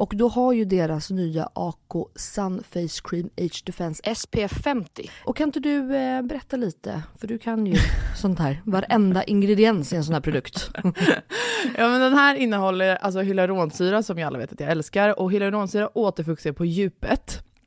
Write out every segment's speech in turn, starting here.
Och då har ju deras nya AK Sun Face Cream Age Defense SPF 50. Och kan inte du eh, berätta lite, för du kan ju sånt här, varenda ingrediens i en sån här produkt. Ja men den här innehåller alltså hyaluronsyra som jag alla vet att jag älskar och hyaluronsyra återfuktar på djupet.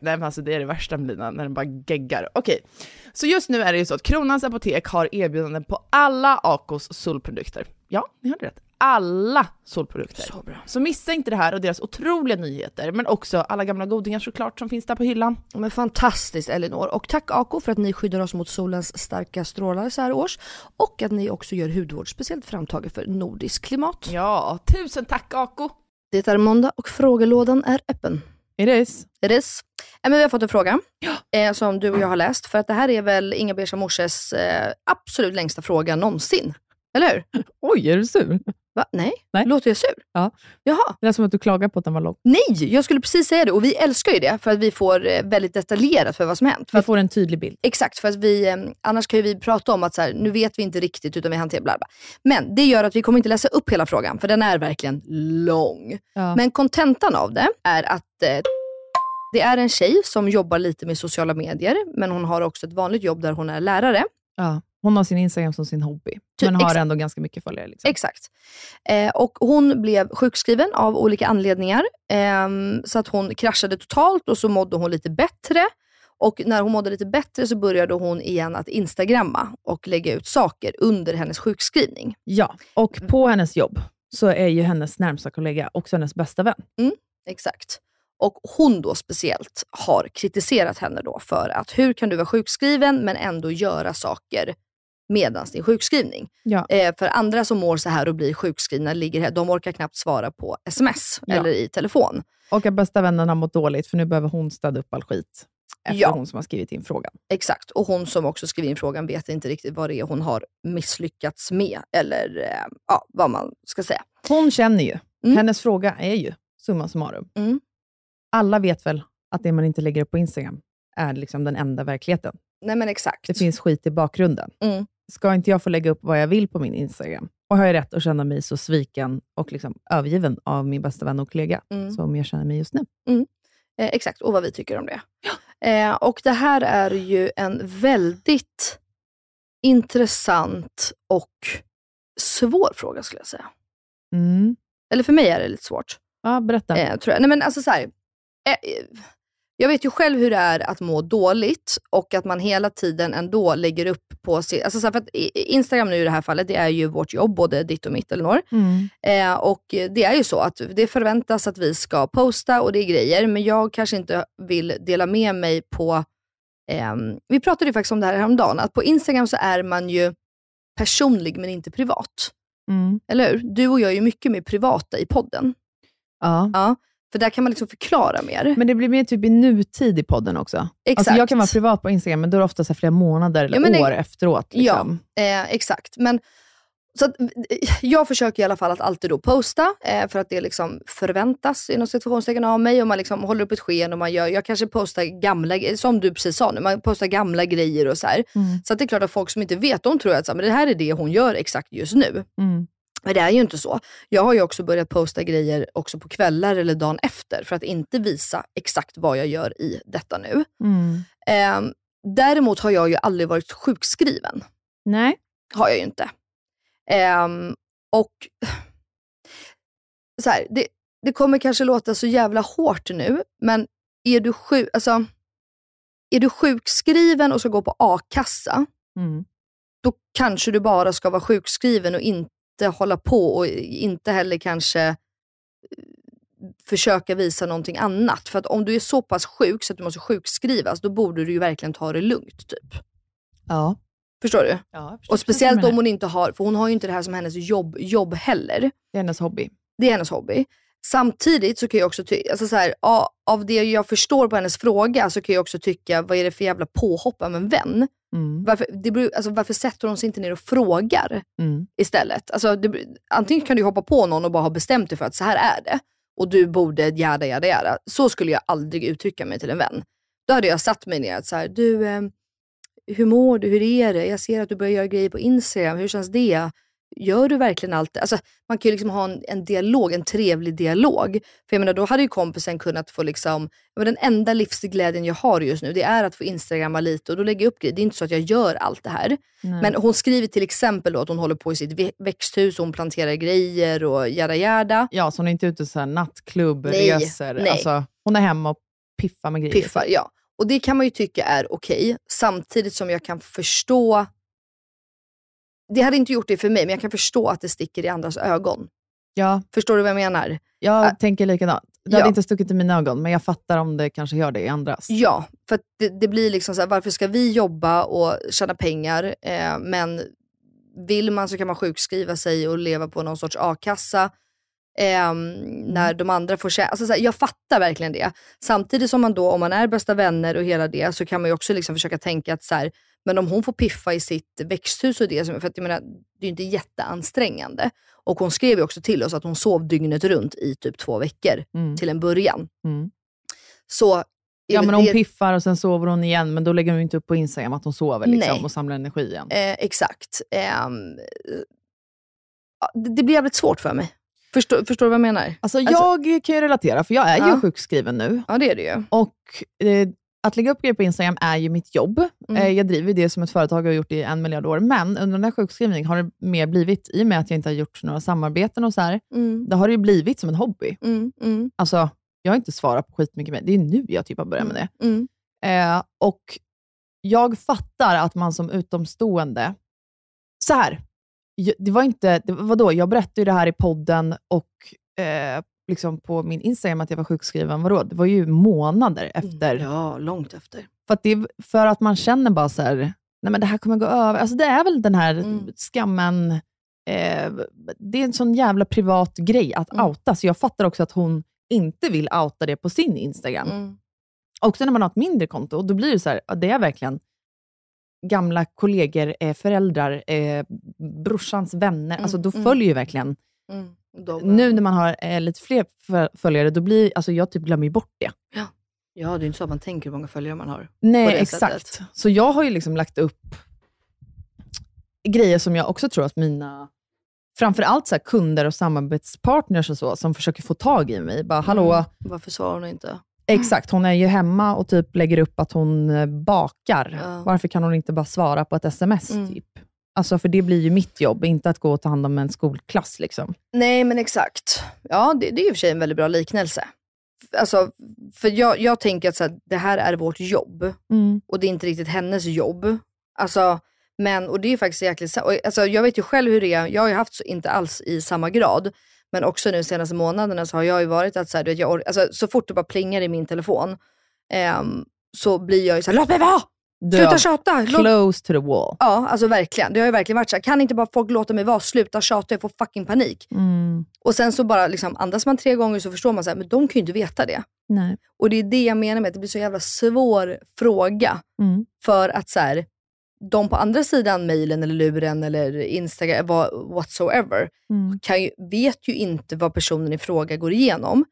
nej men alltså det är det värsta med Lina, när den bara geggar. Okej, så just nu är det ju så att Kronans Apotek har erbjudanden på alla Acos solprodukter. Ja, ni hörde rätt. Alla solprodukter. Så bra. Så missa inte det här och deras otroliga nyheter, men också alla gamla godingar såklart som finns där på hyllan. Men fantastiskt Elinor. Och tack Ako för att ni skyddar oss mot solens starka strålar så här års. Och att ni också gör hudvård speciellt framtaget för nordisk klimat. Ja, tusen tack Ako! Det är måndag och frågelådan är öppen. It is. It is. Eh, Men vi har fått en fråga eh, som du och jag har läst. För att det här är väl Inga Beige Morses eh, absolut längsta fråga någonsin. Eller hur? Oj, är du sur? Va? Nej? Nej. Låter jag sur? Ja. Jaha. Det är som att du klagar på att den var lång. Nej, jag skulle precis säga det. Och vi älskar ju det för att vi får eh, väldigt detaljerat för vad som hänt. För Vi får en tydlig bild. exakt, för att vi, eh, annars kan ju vi prata om att så här, nu vet vi inte riktigt utan vi hanterar bla bla. Men det gör att vi kommer inte läsa upp hela frågan för den är verkligen lång. Ja. Men kontentan av det är att eh, det är en tjej som jobbar lite med sociala medier, men hon har också ett vanligt jobb där hon är lärare. Ja. Hon har sin Instagram som sin hobby, men har ändå ganska mycket följare. Liksom. Exakt. Eh, och hon blev sjukskriven av olika anledningar. ehm, så att hon kraschade totalt och så mådde hon lite bättre. Och när hon mådde lite bättre så började hon igen att instagramma och lägga ut saker under hennes sjukskrivning. Ja, och på hennes jobb så är ju hennes närmsta kollega också hennes bästa vän. Exakt. Och hon då speciellt har kritiserat henne då för att hur kan du vara sjukskriven men ändå göra saker medans din sjukskrivning? Ja. Eh, för andra som mår så här och blir sjukskrivna, ligger här, de orkar knappt svara på sms Ja. eller i telefon. Och att bästa vännen har mått dåligt, för nu behöver hon städa upp all skit. efter Ja. hon som har skrivit in frågan. Exakt, och hon som också skrev in frågan vet inte riktigt vad det är hon har misslyckats med, eller eh, ja, vad man ska säga. Hon känner ju. Mm. Hennes fråga är ju, summa summarum. Mm. Alla vet väl att det man inte lägger upp på Instagram är liksom den enda verkligheten. Nej men exakt. Det finns skit i bakgrunden. Mm. Ska inte jag få lägga upp vad jag vill på min Instagram? Och har jag rätt att känna mig så sviken och liksom övergiven av min bästa vän och kollega Mm. som jag känner mig just nu? Eh, exakt, och vad vi tycker om det. Eh, och det här är ju en väldigt intressant och svår fråga skulle jag säga. Mm. Eller för mig är det lite svårt. Ja, berätta. Eh, tror jag. Nej, men alltså så här, eh, jag vet ju själv hur det är att må dåligt och att man hela tiden ändå lägger upp på sig, alltså så för att Instagram nu i det här fallet, det är ju vårt jobb, både ditt och mitt Elinor. Mm. Eh, och det är ju så att det förväntas att vi ska posta och det är grejer, men jag kanske inte vill dela med mig på, ehm, vi pratade ju faktiskt om det här häromdagen, att på Instagram så är man ju personlig men inte privat. Mm. Eller hur? Du och jag är ju mycket mer privata i podden. Ja. Ja, för där kan man liksom förklara mer. Men det blir mer typ i nutid i podden också. Exakt. Alltså jag kan vara privat på Instagram, men då är det ofta så flera månader eller Ja, det- år efteråt. Liksom. Ja, eh, exakt. Men, så att, eh, jag försöker i alla fall att alltid då posta, eh, för att det liksom förväntas inom situationstecken av mig. Och man liksom håller upp ett sken och man gör, jag kanske postar gamla som du precis sa nu, man postar gamla grejer och så här. Mm. Så det är klart att folk som inte vet, de tror att så här, men det här är det hon gör exakt just nu. Mm. Men det är ju inte så. Jag har ju också börjat posta grejer också på kvällar eller dagen efter, för att inte visa exakt vad jag gör i detta nu. Mm. Eh, däremot har jag ju aldrig varit sjukskriven Nej. har jag ju inte. Ehm, och så här, det, det kommer kanske låta så jävla hårt nu, men är du, sjuk, alltså, är du sjukskriven och ska gå på a-kassa, Mm. då kanske du bara ska vara sjukskriven och inte hålla på och inte heller kanske eh, försöka visa någonting annat. För att om du är så pass sjuk så att du måste sjukskrivas, då borde du ju verkligen ta det lugnt. typ. Ja. Förstår du? ja Och speciellt om hon inte har, för hon har ju inte det här som hennes jobb, jobb heller. Det är hennes hobby. Det är hennes hobby. Samtidigt så kan jag också tycka, alltså så här, ja, av det jag förstår på hennes fråga så kan jag också tycka, vad är det för jävla påhopp av en vän? Mm. Varför, det beror, alltså, varför sätter hon sig inte ner och frågar Mm. istället? Alltså, det, antingen kan du hoppa på någon och bara ha bestämt dig för att så här är det. Och du borde jada jada jada. Så skulle jag aldrig uttrycka mig till en vän. Då hade jag satt mig ner att så här, du, eh, hur mår du? Hur är det? Jag ser att du börjar göra grejer på Instagram. Hur känns det? Gör du verkligen allt? Alltså, man kan ju liksom ha en, en dialog, en trevlig dialog. För jag menar, då hade ju kompisen kunnat få liksom, men den enda livsglädjen jag har just nu, det är att få instagramma lite och då lägger jag upp grejer. Det är inte så att jag gör allt det här. Nej. Men hon skriver till exempel då att hon håller på i sitt växthus och hon planterar grejer och jada jada. Ja, så hon är inte ute så här nattklubb, Nej, resor. nej. Alltså, hon är hemma och piffar med grejer. Piffar, ja. Och det kan man ju tycka är okej, samtidigt som jag kan förstå det hade inte gjort det för mig, men jag kan förstå att det sticker i andras ögon. Ja, Förstår du vad jag menar? jag Ä- tänker likadant. Det ja. hade inte stuckit i mina ögon, men jag fattar om det kanske gör det i andras. Ja, för det, det blir liksom så här, varför ska vi jobba och tjäna pengar, eh, men vill man så kan man sjukskriva sig och leva på någon sorts a-kassa. ehm, När de andra får tjäna. Alltså så här, jag fattar verkligen det. Samtidigt som man då, om man är bästa vänner och hela det, så kan man ju också liksom försöka tänka att så här, men om hon får piffa i sitt växthus och det, för att jag menar, det är inte jätteansträngande. Och hon skrev ju också till oss att hon sov dygnet runt i typ två veckor Mm. till en början. Mm. Så Ja, men hon det- piffar och sen sover hon igen, men då lägger hon ju inte upp på Instagram att hon sover liksom, Nej. och samlar energi igen. Eh, exakt. Det, det blir jävligt svårt för mig. Förstår, förstår du vad jag menar? Alltså, Alltså- jag kan ju relatera, för jag är Ja. ju sjukskriven nu. Ja, det är det ju. Och eh, att lägga upp grejer på Instagram är ju mitt jobb. Mm. Eh, jag driver det som ett företag och har gjort det i en miljard år. Men under den här sjukskrivningen har det mer blivit, i och med att jag inte har gjort några samarbeten och så här, Mm, det har det ju blivit som en hobby. mm, mm, Alltså, jag har inte svarat på skitmycket mer. Det är nu jag typ har börjat med det. mm, Eh, och jag fattar att man som utomstående... Så här, det var inte... Det, vadå, jag berättade ju det här i podden och eh, liksom på min Instagram att jag var sjukskriven. Vadå? Det var ju månader efter. Ja, långt efter. För, att det, för att man känner bara så här, nej men det här kommer gå över. Alltså det är väl den här Mm. skammen. Eh, det är en sån jävla privat grej att Mm. outa. Så jag fattar också att hon inte vill outa det på sin Instagram. Mm. Också när man har ett mindre konto, då blir det så här, det är verkligen gamla kollegor, eh, föräldrar, eh, brorsans vänner. Mm, alltså då mm. följer ju verkligen... Då, Nu när man har eh, lite fler fö- följare, då blir alltså jag typ glömmer ju bort det. Ja, det är inte så att man tänker hur många följare man har. Nej, exakt. sättet. Så jag har ju liksom lagt upp grejer som jag också tror att mina, framförallt så kunder och samarbetspartners och så, som försöker få tag i mig. Bara, hallå, Mm. Varför svarar hon inte? exakt, hon är ju hemma och typ lägger upp att hon eh, bakar. Ja. Varför kan hon inte bara svara på ett sms? Mm. typ? Alltså, för det blir ju mitt jobb, inte att gå och ta hand om en skolklass. Liksom. Nej, men exakt. Ja, det, det är i och för sig en väldigt bra liknelse. Alltså, för jag, jag tänker att så här, det här är vårt jobb och det är inte riktigt hennes jobb. Alltså, men, och det är faktiskt jäkligt och, alltså, Jag vet ju själv hur det är. Jag har ju haft så, inte alls i samma grad. Men också nu senaste månaderna så har jag ju varit att så, här, du vet, jag, alltså, så fort det bara plingar i min telefon ehm, så blir jag ju såhär, låt mig vara! Sluta tjata! Låt... Close to the wall. Ja, alltså verkligen. Det har ju verkligen varit så här, kan inte bara folk låta mig vara? Sluta tjata, jag får fucking panik. Mm. Och sen så bara liksom, andas man tre gånger så förstår man så här, men de kan ju inte veta det. Nej. Och det är det jag menar med att det blir så jävla svår fråga. Mm. För att så här, de på andra sidan mejlen eller luren eller Instagram, whatsoever, Mm. kan ju, vet ju inte vad personen i fråga går igenom.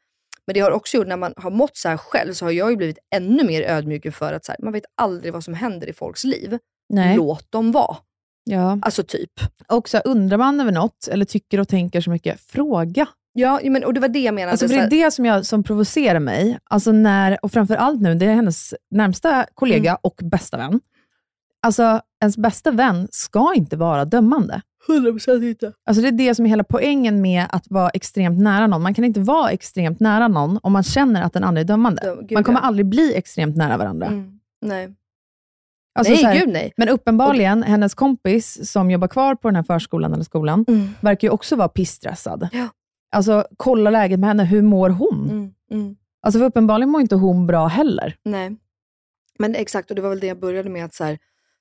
Men det har också gjort, när man har mått så här själv, så har jag ju blivit ännu mer ödmjuk för att så här, man vet aldrig vad som händer i folks liv. Nej. Låt dem vara. Ja. Alltså typ. Och så här, undrar man över något, eller tycker och tänker så mycket, fråga. Ja, men, och det var det jag menade. Alltså, det är det som, jag, som provocerar mig. Alltså när, och framför allt nu, det är hennes närmsta kollega Mm. och bästa vän. Alltså, ens bästa vän ska inte vara dömande. 100% inte. Alltså, det är det som är hela poängen med att vara extremt nära någon. Man kan inte vara extremt nära någon om man känner att den andra är dömande. Ja, gud, man kommer ja. aldrig bli extremt nära varandra. Mm. Nej. Alltså, nej, här, gud nej. Men uppenbarligen, hennes kompis som jobbar kvar på den här förskolan eller skolan, Mm. verkar ju också vara pissstressad. Ja. Alltså, kolla läget med henne. Hur mår hon? Mm. Mm. Alltså, för uppenbarligen mår inte hon bra heller. Nej. Men exakt, och det var väl det jag började med, att så här,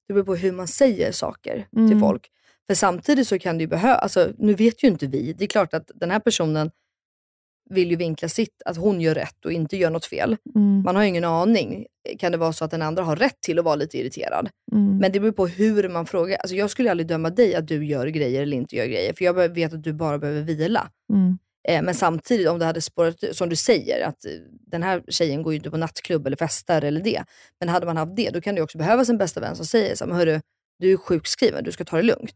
det beror på hur man säger saker Mm. till folk. För samtidigt så kan det ju behöva, alltså nu vet ju inte vi, det är klart att den här personen vill ju vinkla sitt, att hon gör rätt och inte gör något fel. Mm. Man har ju ingen aning. Kan det vara så att den andra har rätt till att vara lite irriterad? Mm. Men det beror på hur man frågar. Alltså jag skulle aldrig döma dig att du gör grejer eller inte gör grejer, för jag vet att du bara behöver vila. Mm. Eh, men samtidigt om det hade spårat som du säger, att eh, den här tjejen går ju inte på nattklubb eller festar eller det. Men hade man haft det, då kan det också behövas en bästa vän som säger så här, men hörru, du är sjukskriven, du ska ta det lugnt.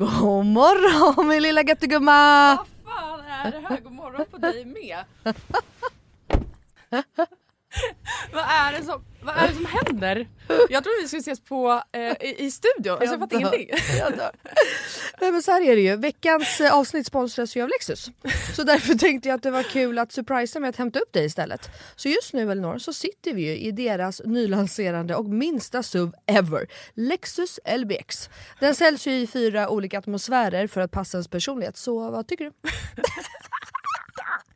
God morgon min lilla göttegumma! Vad fan är det här? God morgon på dig med. vad, är det som, vad är det som händer? Jag trodde vi skulle ses på, eh, i, i studion, alltså, jag fattar ingenting. Jag dör. Nej men så här är det ju, veckans eh, avsnitt sponsras ju av Lexus. Så därför tänkte jag att det var kul att surprisa med att hämta upp dig istället. Så just nu Elinor så sitter vi ju i deras nylanserande och minsta SUV ever, Lexus LBX. Den säljs ju i fyra olika atmosfärer för att passa ens personlighet, så vad tycker du?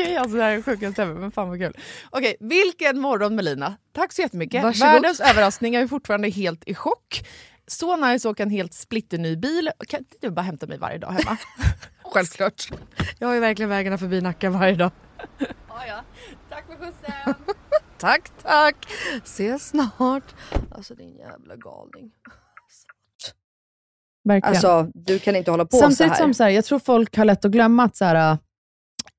Okej, alltså det här är sjukaste ever, men fan vad kul. Okej, vilken morgon Melina. Tack så jättemycket. Varsågod. Världens överraskning, jag är fortfarande helt i chock. Så nice att åka en helt splitterny bil. Kan inte du bara hämta mig varje dag hemma? Självklart. Jag har ju verkligen vägarna förbi Nacka varje dag. ja, ja. Tack för skjutsen. tack, tack. Ses snart. Alltså din jävla galning. Verkligen. Alltså du kan inte hålla på så Samtidigt här. som så här, jag tror folk har lätt att glömma att så här,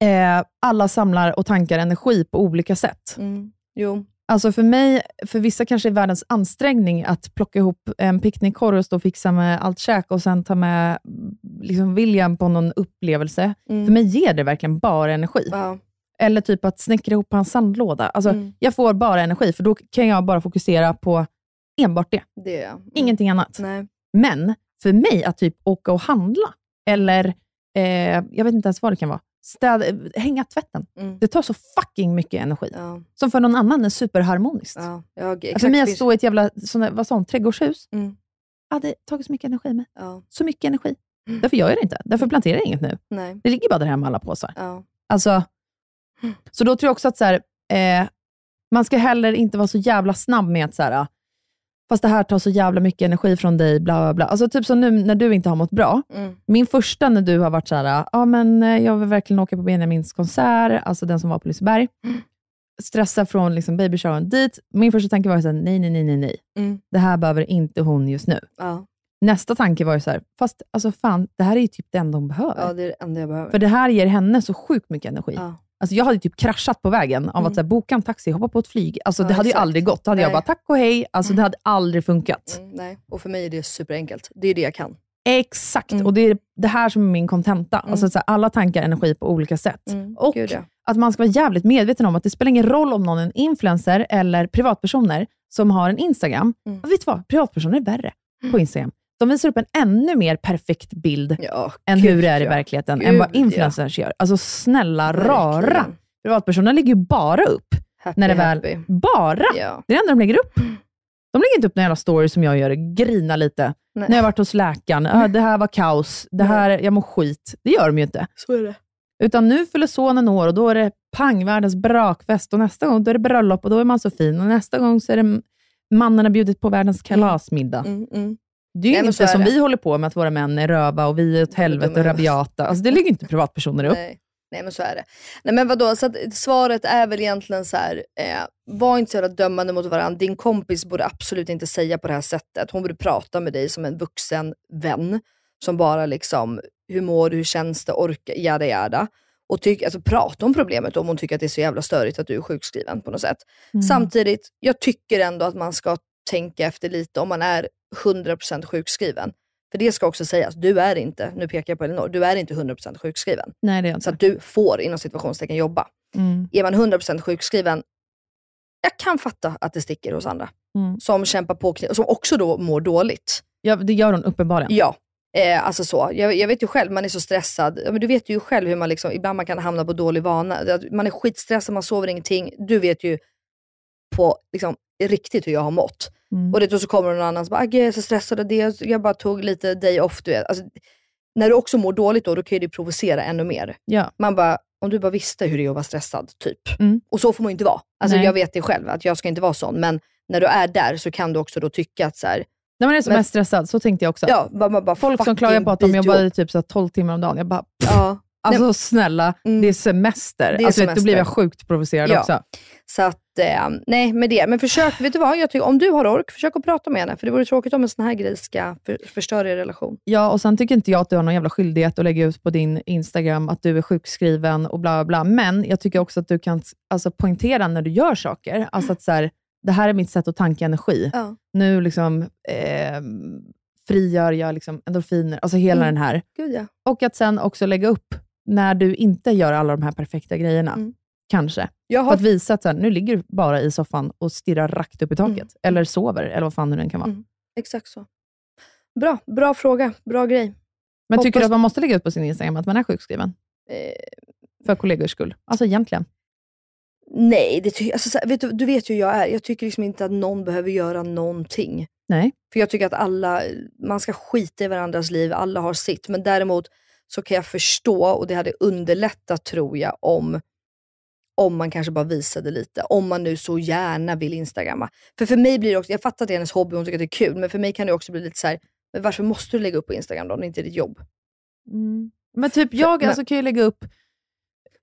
eh, alla samlar och tankar energi på olika sätt. Mm. Jo. Alltså för mig, för vissa kanske är världens ansträngning att plocka ihop en picknickkorg och stå och fixa med allt käk och sen ta med liksom William på någon upplevelse. Mm. För mig ger det verkligen bara energi. Ja. Eller typ att snickra ihop en sandlåda. Alltså, Mm. Jag får bara energi, för då kan jag bara fokusera på enbart det. Det. Mm. Ingenting annat. Nej. Men för mig att typ åka och handla, eller eh, jag vet inte ens vad det kan vara, städa, hänga tvätten. Mm. Det tar så fucking mycket energi. Ja. Som för någon annan är superharmoniskt. Ja. Jag, exakt. För mig att finns- stå i ett jävla sån vad sa hon, trädgårdshus, Mm. hade tagit så mycket energi med. Ja. Så mycket energi. Därför gör jag det inte. Därför planterar jag inget nu. Nej. Det ligger bara där hemma alla påsar. Ja. Alltså, så då tror jag också att så här, eh, man ska heller inte vara så jävla snabb med att så här, fast det här tar så jävla mycket energi från dig, bla bla bla. Alltså typ som nu när du inte har mått bra. Mm. Min första när du har varit så här, ja men eh, jag vill verkligen åka på Benjamins konsert, alltså den som var på Liseberg. Stressa från liksom babyshowen dit. Min första tanke var så här, nej, nej, nej, nej, nej. Mm. Det här behöver inte hon just nu. Ja. Nästa tanke var ju så här, fast alltså fan, det här är ju typ det enda hon behöver. ja, det är det enda jag behöver. För det här ger henne så sjukt mycket energi. Ja. Alltså jag hade typ kraschat på vägen av Mm. att så här, boka en taxi, hoppa på ett flyg. Alltså Ja, det hade exakt. ju aldrig gått. Då hade jag Nej. bara tack och hej. Alltså det hade aldrig funkat. Mm, nej, och för mig är det superenkelt. Det är det jag kan. Exakt, Mm. och det är det här som är min kontenta. Mm. Alltså, så här, alla tankar energi på olika sätt. Mm, Och gud, ja. att man ska vara jävligt medveten om att det spelar ingen roll om någon är en influencer eller privatpersoner som har en Instagram. Mm. Vet du vad? Privatpersoner är värre på Instagram. De visar upp en ännu mer perfekt bild Ja, än gud, hur det är i ja. verkligheten, Gud, än vad ja. influencers gör. Alltså snälla rara. Privatpersoner lägger ju bara upp Happy, när det väl... happy. Bara! Ja. Det är det enda de lägger upp. De lägger inte upp några jävla stories som jag gör, grina lite. Nej. När jag varit hos läkaren, "Ah, det här var kaos, det här, jag mår skit. Det gör de ju inte. Så är det. Utan nu fyller sonen år och då är det pang, världens brakfest och nästa gång då är det bröllop och då är man så fin och nästa gång så är det mannen har bjudit på världens kalasmiddag. Mm, mm. Det är ju Nej, inte som vi håller på med, att våra män är röva och vi är åt helvete och rabiata. Alltså, det lägger inte privatpersoner upp. Nej. Nej men så är det. Nej men vadå, så svaret är väl egentligen så här. Eh, var inte så jävla dömande mot varandra. Din kompis borde absolut inte säga på det här sättet. Hon borde prata med dig som en vuxen vän. Som bara liksom, hur mår du, hur känns det, orka, jada jada. Och tyck, alltså, prata om problemet om hon tycker att det är så jävla störigt att du är sjukskriven på något sätt. Mm. Samtidigt, jag tycker ändå att man ska tänka efter lite om man är 100% sjukskriven. För det ska också sägas, du är inte, nu pekar jag på Elinor, du är inte 100% sjukskriven. Nej, det är jag Så inte. att du får inom situationstecken jobba. Mm. Är man 100% sjukskriven, jag kan fatta att det sticker hos andra. Mm. Som kämpar på, som också då mår dåligt. Ja, det gör hon uppenbarligen. Ja, eh, alltså så. Jag, jag vet ju själv, man är så stressad. Ja, men du vet ju själv hur man liksom, ibland man kan hamna på dålig vana. Man är skitstressad, man sover ingenting. Du vet ju på liksom, riktigt hur jag har mått. Mm. Och det, och så kommer någon annan som bara, "Agge, jag är så stressad av det, jag bara tog lite day off. Du vet. Alltså, när du också mår dåligt då, då kan ju det provocera ännu mer. Ja. Man bara, om du bara visste hur det är att vara stressad, typ. Mm. Och så får man ju inte vara. Alltså, Nej. jag vet det själv, att jag ska inte vara sån. Men när du är där så kan du också då tycka att så här, När man är som Men- mest stressad, så tänkte jag också. ja, bara, bara, Folk som klagar på att de jobbar typ så här 12 timmar om dagen. Jag bara, Ja. Alltså snälla, Mm. det är semester. Det är alltså, vet, Då semester. blir jag sjukt provocerad Ja. också. Så att, eh, nej med det. Men försök, vet du vad? Jag tycker, om du har ork, försök att prata med henne. För det vore tråkigt om en sån här grej ska för, förstöra er relation. Ja, och sen tycker inte jag att du har någon jävla skyldighet att lägga ut på din Instagram att du är sjukskriven och bla bla bla. Men jag tycker också att du kan alltså, poängtera när du gör saker. Alltså att så här, det här är mitt sätt att tanka energi. Ja. Nu liksom eh, frigör jag liksom endorfiner, alltså hela Mm. den här. Gud ja. Och att sen också lägga upp när du inte gör alla de här perfekta grejerna. Mm. Kanske. Jag För har att visa att så här, nu ligger du bara i soffan och stirrar rakt upp i taket. Mm. Eller sover, eller vad fan nu den kan vara. Mm. Exakt så. Bra, bra fråga. Bra grej. Men tycker du Hoppas- att man måste lägga ut på sin Instagram att man är sjukskriven? Eh, För kollegors skull? Alltså egentligen. nej, det ty- alltså, vet du, du vet ju hur jag är. Jag tycker liksom inte att någon behöver göra någonting. Nej. För jag tycker att alla, man ska skita i varandras liv, alla har sitt. Men däremot så kan jag förstå, och det hade underlättat tror jag, om, om man kanske bara visade lite. Om man nu så gärna vill instagramma. För för mig blir det också, jag fattar att det är hennes hobby, hon tycker att det är kul, men för mig kan det också bli lite så här, men varför måste du lägga upp på Instagram då, när det inte är ditt jobb? Men typ jag men- alltså, kan ju lägga upp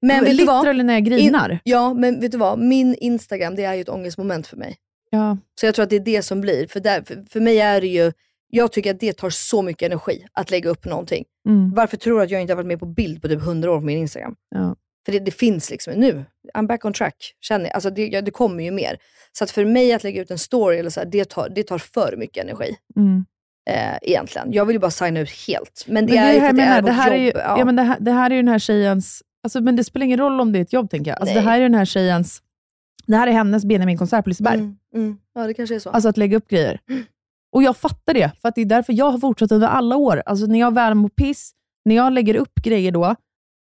Men vet du vad? Literally när jag grinar. In, ja, men vet du vad? Min Instagram, det är ju ett ångestmoment för mig. Ja. Så jag tror att det är det som blir. För, där, för, för mig är det ju, jag tycker att det tar så mycket energi att lägga upp någonting. Mm. Varför tror du att jag inte har varit med på bild på typ 100 år på min Instagram? Ja. För det, det finns liksom nu. I'm back on track. Känner jag. Alltså det, det kommer ju mer. Så att för mig att lägga ut en story, eller så här, det, tar, det tar för mycket energi. Mm. Eh, egentligen. Jag vill ju bara signa ut helt. Men det Men är ju här för att det är vårt är ju, jobb. ja. men det, här, det här är ju den här tjejens, alltså, men det spelar ingen roll om det är ett jobb tänker jag. Alltså, det här är den här tjejens, det här är hennes Benjamin-konsert på Liseberg. Mm, mm. Ja, det kanske är så. Alltså att lägga upp grejer. Och jag fattar det, för att det är därför jag har fortsatt under alla år. Alltså när jag väl mår piss, när jag lägger upp grejer då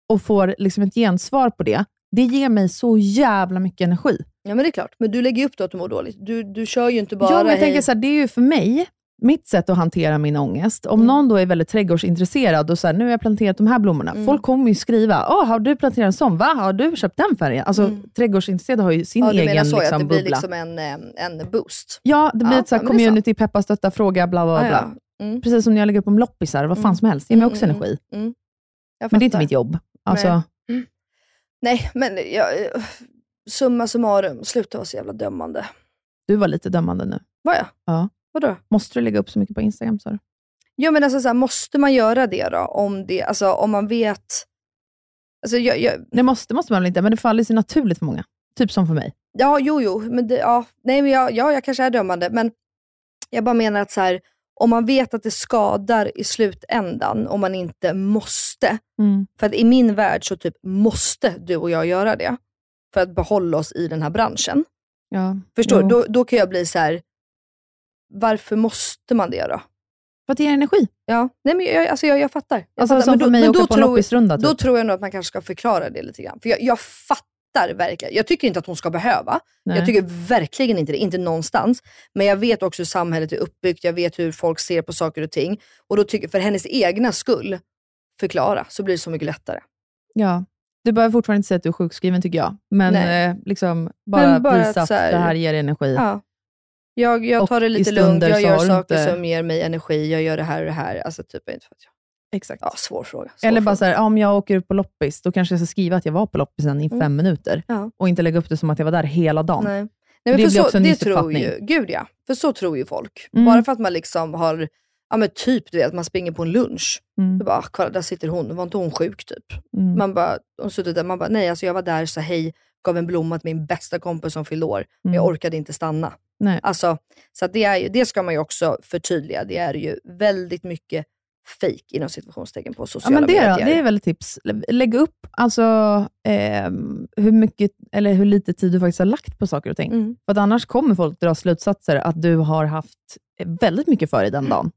och får liksom ett gensvar på det, det ger mig så jävla mycket energi. Ja men det är klart. Men du lägger ju upp då att du mår dåligt. Du, du kör ju inte bara ja, men jag hej. tänker så här, det är ju för mig, mitt sätt att hantera min ångest. Om Mm. någon då är väldigt trädgårdsintresserad och här, nu har jag planterat de här blommorna. Mm. Folk kommer ju skriva, Åh, har du planterat en sån? Va? Har du köpt den färgen? Alltså Mm. trädgårdsintresserade har ju sin ja, egen liksom, det blir bubbla. liksom en, eh, en boost. Ja, det blir Ja, ett så här community, peppa, stötta, fråga, bla bla bla. Ja. Mm. Precis som när jag lägger upp om loppisar, vad fan Mm. som helst. Det ger mig Mm, också energi. Men det är inte mitt jobb. Alltså, Nej, men jag, summa summarum, sluta vara så jävla dömande. Du var lite dömande nu. Var jag? Ja. Vadå? Måste du lägga upp så mycket på Instagram, sa du? Ja men alltså så här, måste man göra det då? Om, det, alltså, om man vet... Alltså, jag, jag, Det måste, måste man väl inte, men det faller sig naturligt för många. Typ som för mig. ja, jo, jo. Men det, ja, nej, men jag, ja, jag kanske är dömande, men jag bara menar att så här, om man vet att det skadar i slutändan, om man inte måste. Mm. För att i min värld så typ måste du och jag göra det. För att behålla oss i den här branschen. Ja. Förstår du? Jo. Då, då kan jag bli så här. Varför måste man det då? För att det ger energi. Ja, nej men jag, alltså jag, jag fattar. Jag Alltså fattar. som Men för mig men att åka på en tror- loppisrunda. Då Typ. tror jag nog att man kanske ska förklara det lite grann. För jag, jag fattar verkligen. Jag tycker inte att hon ska behöva. Nej. Jag tycker verkligen inte det. Inte någonstans. Men jag vet också hur samhället är uppbyggt. Jag vet hur folk ser på saker och ting. Och då tycker för hennes egna skull, förklara, så blir det så mycket lättare. Ja. Du behöver fortfarande inte säga att du är sjukskriven, tycker jag. Men eh, liksom bara, Men bara visa att att här- det här ger energi. Ja. Jag, jag tar det lite lugnt. Jag gör saker inte- som ger mig energi. Jag gör det här och det här. Alltså typ, inte för att jag... Exakt. Ja, svår fråga. Svår Eller bara fråga. så här, om jag åker ut på loppis, då kanske jag ska skriva att jag var på loppisen i Mm. fem minuter. Ja. Och inte lägga upp det som att jag var där hela dagen. Nej. Nej, Det men för blir så, också en det tror ju, gud ja. För så tror ju folk. Mm. Bara för att man liksom har, ja men typ du vet, man springer på en lunch. Mm. Bara, ah, kolla där sitter hon, var inte hon sjuk typ? Mm. Man bara, hon suttit där, man bara, nej alltså jag var där, sa hej, gav en blomma till min bästa kompis som fyllde år. Men jag Mm. orkade inte stanna. Nej. Alltså, så det, är det ska man ju också förtydliga. Det är ju väldigt mycket fake inom situationstecken på Ja, sociala men det, medier. då, det är väl ett tips. Lägg upp alltså, ehm, hur mycket eller hur lite tid du faktiskt har lagt på saker och ting. Mm. För annars kommer folk dra slutsatser att du har haft eh, väldigt mycket för dig den dagen.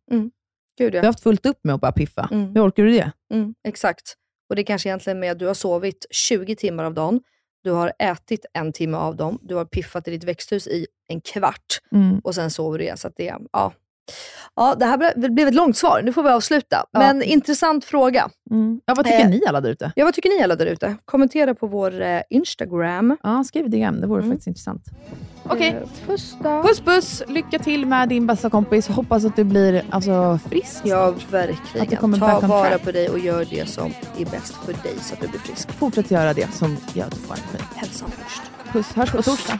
Gud, Du har ja. haft fullt upp med att bara piffa. Mm. Hur orkar du det? Mm, exakt. Och det är kanske egentligen med att du har sovit 20 timmar av dagen, du har ätit en timme av dem, du har piffat i ditt växthus i en kvart Mm. och sen sover du igen. Så att det, ja. Ja, det här ble- blev ett långt svar. Nu får vi avsluta. Ja. Men intressant fråga. Mm. Ja, vad tycker Eh, ni alla där ute? Ja, vad tycker ni alla där ute? Kommentera på vår eh, Instagram. Ja, skriv DM. Det vore Mm. faktiskt intressant. Okej. Eh, puss då. Puss puss! Lycka till med din bästa kompis. Hoppas att du blir alltså, frisk. Ja, Att du verkligen. kommer Ta vara track. på dig och gör det som är bäst för dig så att du blir frisk. Fortsätt göra det som gör att du får energi. Hälsan först. Puss, hörs på torsdag.